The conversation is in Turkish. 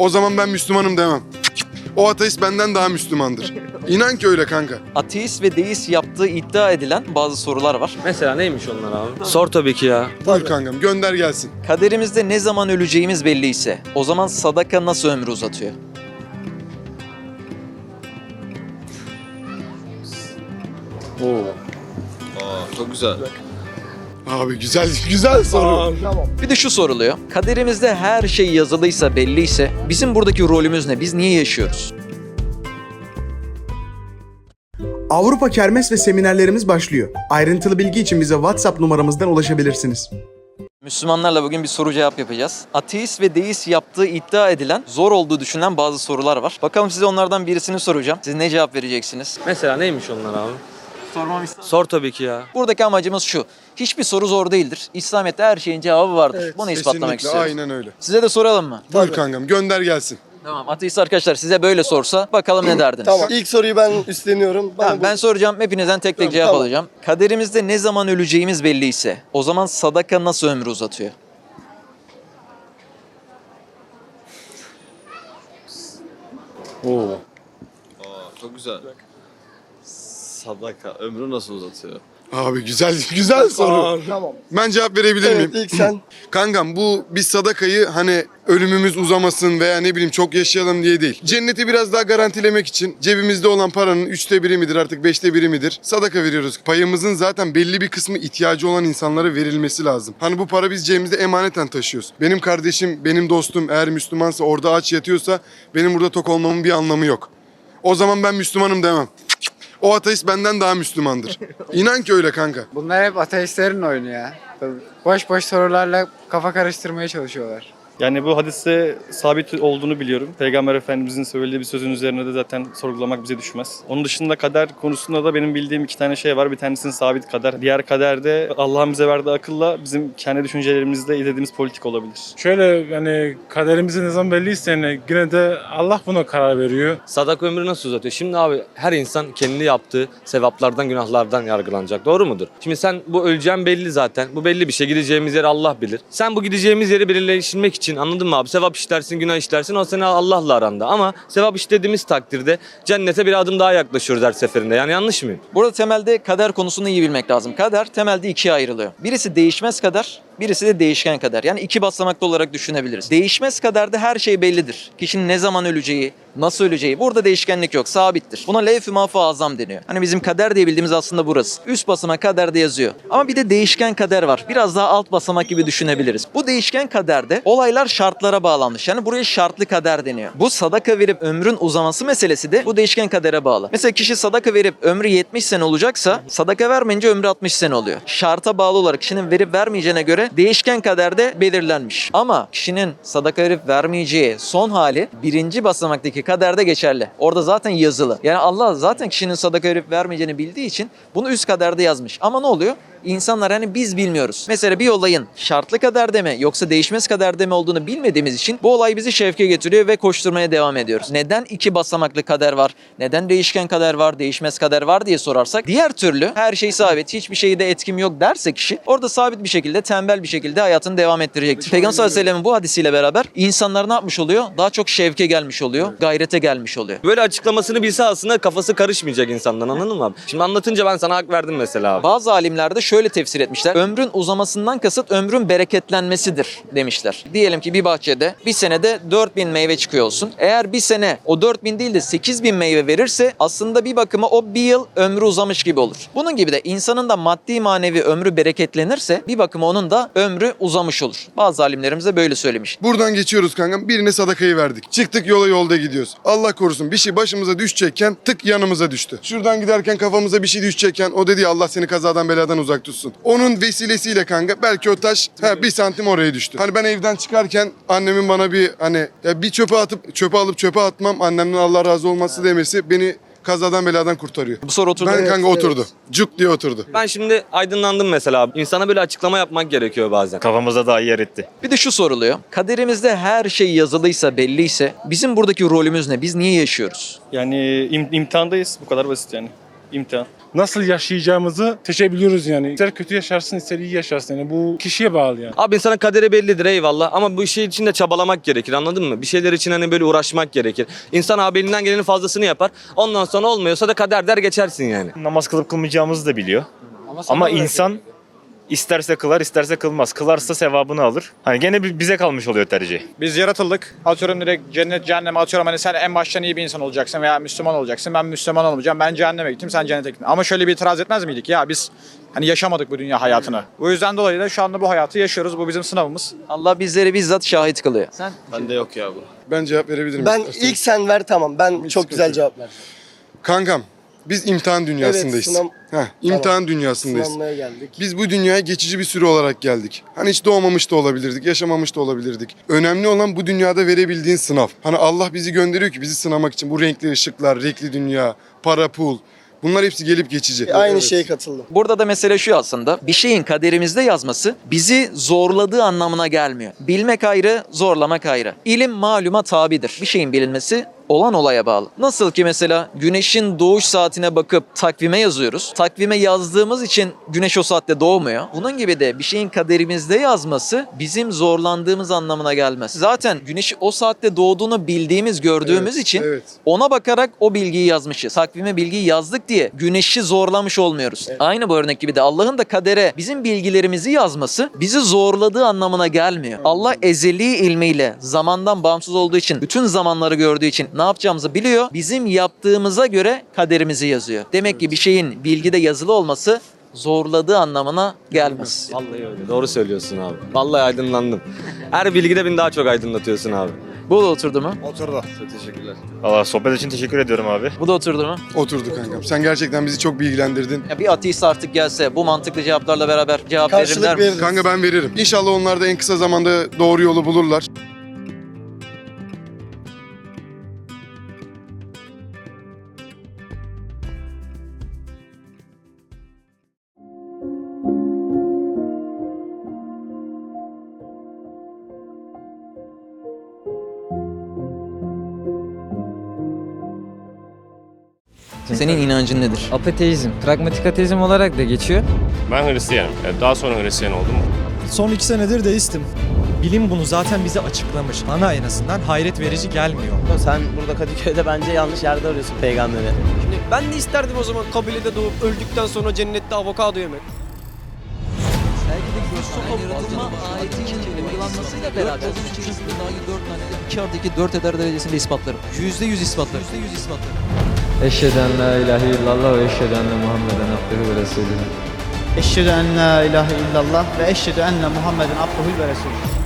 O zaman ben Müslümanım demem. O ateist benden daha Müslümandır. İnan ki öyle kanka. Ateist ve deist yaptığı iddia edilen bazı sorular var. Mesela neymiş onlar abi? Sor tabii ki ya. Buyur kankam gönder gelsin. Kaderimizde ne zaman öleceğimiz belliyse o zaman sadaka nasıl ömrü uzatıyor? Çok güzel. Abi güzel güzel soru. Bir de şu soruluyor. Kaderimizde her şey yazılıysa, belliyse bizim buradaki rolümüz ne? Biz niye yaşıyoruz? Avrupa Kermes ve seminerlerimiz başlıyor. Ayrıntılı bilgi için bize WhatsApp numaramızdan ulaşabilirsiniz. Müslümanlarla bugün bir soru cevap yapacağız. Ateist ve deist yaptığı iddia edilen, zor olduğu düşünülen bazı sorular var. Bakalım size onlardan birisini soracağım. Siz ne cevap vereceksiniz? Mesela neymiş onlar abi? Sormam Sor tabii ki ya. Buradaki amacımız şu. Hiçbir soru zor değildir. İslamiyet'te her şeyin cevabı vardır. Bunu ispatlamak Kesinlikle istiyoruz. aynen öyle. Size de soralım mı? Buyur kankam gönder gelsin. Tamam. Ateist arkadaşlar size böyle sorsa bakalım ne derdiniz? Tamam. İlk soruyu ben üstleniyorum. Bana Tamam, bu- ben soracağım. Hepinizden tek tek Tamam, cevap tamam. alacağım. Kaderimizde ne zaman öleceğimiz belliyse o zaman sadaka nasıl ömrü uzatıyor? Çok güzel. Sadaka ömrü nasıl uzatıyor? Abi güzel güzel soru. Tamam. Ben cevap verebilir miyim? Evet ilk sen. Kankam bu biz sadakayı hani ölümümüz uzamasın veya ne bileyim çok yaşayalım diye değil. Cenneti biraz daha garantilemek için cebimizde olan paranın üçte biri midir artık beşte biri midir? Sadaka veriyoruz. Payımızın zaten belli bir kısmı ihtiyacı olan insanlara verilmesi lazım. Hani bu para biz cebimizde emaneten taşıyoruz. Benim kardeşim, benim dostum eğer Müslümansa orada aç yatıyorsa benim burada tok olmamın bir anlamı yok. O zaman ben Müslümanım demem. O ateist benden daha Müslümandır. İnan ki öyle kanka. Bunlar hep ateistlerin oyunu ya. Boş boş sorularla kafa karıştırmaya çalışıyorlar. Yani bu hadiste sabit olduğunu biliyorum. Peygamber Efendimizin söylediği bir sözün üzerine de zaten sorgulamak bize düşmez. Onun dışında kader konusunda da benim bildiğim iki tane şey var. Bir tanesinin sabit kader. Diğer kader de Allah'ın bize verdiği akılla bizim kendi düşüncelerimizde izlediğimiz politik olabilir. Şöyle yani kaderimizin ne zaman belliyse yani yine de Allah buna karar veriyor. Sadaka ömrü nasıl uzatıyor? Şimdi abi her insan kendi yaptığı sevaplardan, günahlardan yargılanacak. Doğru mudur? Şimdi sen bu öleceğin belli zaten. Bu belli bir şey. Gideceğimiz yeri Allah bilir. Sen bu gideceğimiz yeri belirleştirmek için anladın mı abi? Sevap işlersin, günah işlersin. O seni Allah'la aranda. Ama sevap işlediğimiz takdirde cennete bir adım daha yaklaşıyoruz her seferinde. Yani yanlış mıyım? Burada temelde kader konusunu iyi bilmek lazım. Kader temelde ikiye ayrılıyor. Birisi değişmez kader, birisi de değişken kader. Yani iki basamaklı olarak düşünebiliriz. Değişmez kaderde her şey bellidir. Kişinin ne zaman öleceği, nasıl öleceği. Burada değişkenlik yok, sabittir. Buna levh-i mahfu azam deniyor. Hani bizim kader diye bildiğimiz aslında burası. Üst basamak kaderde yazıyor. Ama bir de değişken kader var. Biraz daha alt basamak gibi düşünebiliriz. Bu değişken kaderde olaylar şartlara bağlanmış. Yani buraya şartlı kader deniyor. Bu sadaka verip ömrün uzaması meselesi de bu değişken kadere bağlı. Mesela kişi sadaka verip ömrü 70 sene olacaksa sadaka vermeyince ömrü 60 sene oluyor. Şarta bağlı olarak kişinin verip vermeyeceğine göre değişken kaderde belirlenmiş. Ama kişinin sadaka verip vermeyeceği son hali birinci basamaktaki kaderde geçerli. Orada zaten yazılı. Yani Allah zaten kişinin sadaka verip vermeyeceğini bildiği için bunu üst kaderde yazmış. Ama ne oluyor? İnsanlar hani biz bilmiyoruz. Mesela bir olayın şartlı kaderde mi yoksa değişmez kaderde mi olduğunu bilmediğimiz için bu olay bizi şevke getiriyor ve koşturmaya devam ediyoruz. Neden iki basamaklı kader var? Neden değişken kader var, değişmez kader var diye sorarsak diğer türlü her şey sabit, hiçbir şeyde etkim yok derse kişi orada sabit bir şekilde, tembel bir şekilde hayatını devam ettirecektir. Peygamber sallallahu aleyhi ve sellem'in bu hadisiyle beraber insanlar ne yapmış oluyor? Daha çok şevke gelmiş oluyor, gayrete gelmiş oluyor. Böyle açıklamasını bilse aslında kafası karışmayacak insandan anladın mı abi? Şimdi anlatınca ben sana hak verdim mesela abi. Bazı alimler de şöyle tefsir etmişler. Ömrün uzamasından kasıt ömrün bereketlenmesidir demişler. Diyelim ki bir bahçede bir senede 4000 meyve çıkıyor olsun. Eğer bir sene o 4000 değil de 8000 meyve verirse aslında bir bakıma o bir yıl ömrü uzamış gibi olur. Bunun gibi de insanın da maddi manevi ömrü bereketlenirse bir bakıma onun da ömrü uzamış olur. Bazı alimlerimiz de böyle söylemiş. Buradan geçiyoruz kankam. Birine sadakayı verdik. Çıktık yola yolda gidiyoruz. Allah korusun bir şey başımıza düşecekken tık yanımıza düştü. Şuradan giderken kafamıza bir şey düşecekken o dedi ya Allah seni kazadan beladan uzak tutsun. Onun vesilesiyle kanka belki o taş ha, bir santim oraya düştü. Hani ben evden çıkarken annemin bana bir hani ya bir çöpe atıp çöpe alıp çöpe atmam annemden Allah razı olması demesi beni kazadan beladan kurtarıyor. Bu soru oturdu. Ben kanka oturdu. Cuk diye oturdu. Ben şimdi aydınlandım mesela. İnsana böyle açıklama yapmak gerekiyor bazen. Kafamıza daha iyi yer etti. Bir de şu soruluyor. Kaderimizde her şey yazılıysa, belliyse bizim buradaki rolümüz ne? Biz niye yaşıyoruz? Yani im- imtihandayız. Bu kadar basit yani. İmtihan. Nasıl yaşayacağımızı seçebiliyoruz yani. İster kötü yaşarsın ister iyi yaşarsın. Yani bu kişiye bağlı yani. Abi sana kaderi bellidir eyvallah ama bu şey için de çabalamak gerekir anladın mı? Bir şeyler için hani böyle uğraşmak gerekir. İnsan abi elinden gelenin fazlasını yapar. Ondan sonra olmuyorsa da kader der geçersin yani. namaz kılıp kılmayacağımızı da biliyor. Ama insan isterse kılar isterse kılmaz. Kılarsa sevabını alır. Hani gene bi- bize kalmış oluyor tercih. Biz yaratıldık. Atıyorum direkt cennet cehenneme atıyorum hani sen en baştan iyi bir insan olacaksın veya Müslüman olacaksın. Ben Müslüman olmayacağım. Ben cehenneme gittim sen cennete gittin. Ama şöyle bir itiraz etmez miydik ya biz hani yaşamadık bu dünya hayatını. Bu yüzden dolayı da şu anda bu hayatı yaşıyoruz. Bu bizim sınavımız. Allah bizleri bizzat şahit kılıyor. Sen Bende yok ya bu. Ben cevap verebilirim. Ben istersen. ilk sen ver tamam. Ben çok güzel cevap verdim. Kankam biz imtihan dünyasındayız. sınav- Heh, imtihan dünyasındayız. Sınanmaya geldik. Biz bu dünyaya geçici bir süre olarak geldik. Hani hiç doğmamış da olabilirdik, yaşamamış da olabilirdik. Önemli olan bu dünyada verebildiğin sınav. Hani Allah bizi gönderiyor ki bizi sınamak için. Bu renkli ışıklar, renkli dünya, para, pul. Bunlar hepsi gelip geçici. Aynı Evet. şeye katıldım. Burada da mesele şu aslında. Bir şeyin kaderimizde yazması bizi zorladığı anlamına gelmiyor. Bilmek ayrı, zorlamak ayrı. İlim maluma tabidir. Bir şeyin bilinmesi olan olaya bağlı. Nasıl ki mesela güneşin doğuş saatine bakıp takvime yazıyoruz. Takvime yazdığımız için güneş o saatte doğmuyor. Bunun gibi de bir şeyin kaderimizde yazması bizim zorlandığımız anlamına gelmez. Zaten güneşi o saatte doğduğunu bildiğimiz, gördüğümüz Evet, için evet. ona bakarak o bilgiyi yazmışız. Takvime bilgiyi yazdık diye güneşi zorlamış olmuyoruz. Aynı bu örnek gibi de Allah'ın da kadere bizim bilgilerimizi yazması bizi zorladığı anlamına gelmiyor. Allah ezeli ilmiyle zamandan bağımsız olduğu için, bütün zamanları gördüğü için ne yapacağımızı biliyor. Bizim yaptığımıza göre kaderimizi yazıyor. Demek ki bir şeyin bilgide yazılı olması zorladığı anlamına gelmez. Vallahi öyle. Doğru söylüyorsun abi. Vallahi aydınlandım. Her bilgide beni daha çok aydınlatıyorsun abi. Bu da oturdu mu? Oturdu. Çok teşekkürler. Valla sohbet için teşekkür ediyorum abi. Bu da oturdu mu? Oturdu kankam. Sen gerçekten bizi çok bilgilendirdin. Ya bir ateist artık gelse bu mantıklı cevaplarla beraber cevap verirler Karşılık mi? veririz. Kanka ben veririm. İnşallah onlar da en kısa zamanda doğru yolu bulurlar. Senin inancın nedir? Apateizm, pragmatik ateizm olarak da geçiyor. Ben Hristiyanım. Daha sonra Hristiyan oldum. Son iki senedir deistim. Bilim bunu zaten bize açıklamış. Bana en azından hayret verici gelmiyor. Sen burada Kadıköy'de bence yanlış yerde arıyorsun peygamberi. Şimdi ben de isterdim o zaman kabilede doğup öldükten sonra cennette avokado yemek. Belki de Yusuf'a yaratılma ayetinin uygulanmasıyla beraber dahi 4 tane 2 artı 2 4 eder derecesinde ispatlarım. %100 ispatlarım. %100 ispatlarım. Eşheden la ilahe illallah ve eşheden Muhammeden abdühü ve resulühü. Eşhedü en la ilahe illallah ve eşhedü enne Muhammeden abduhu ve resulü.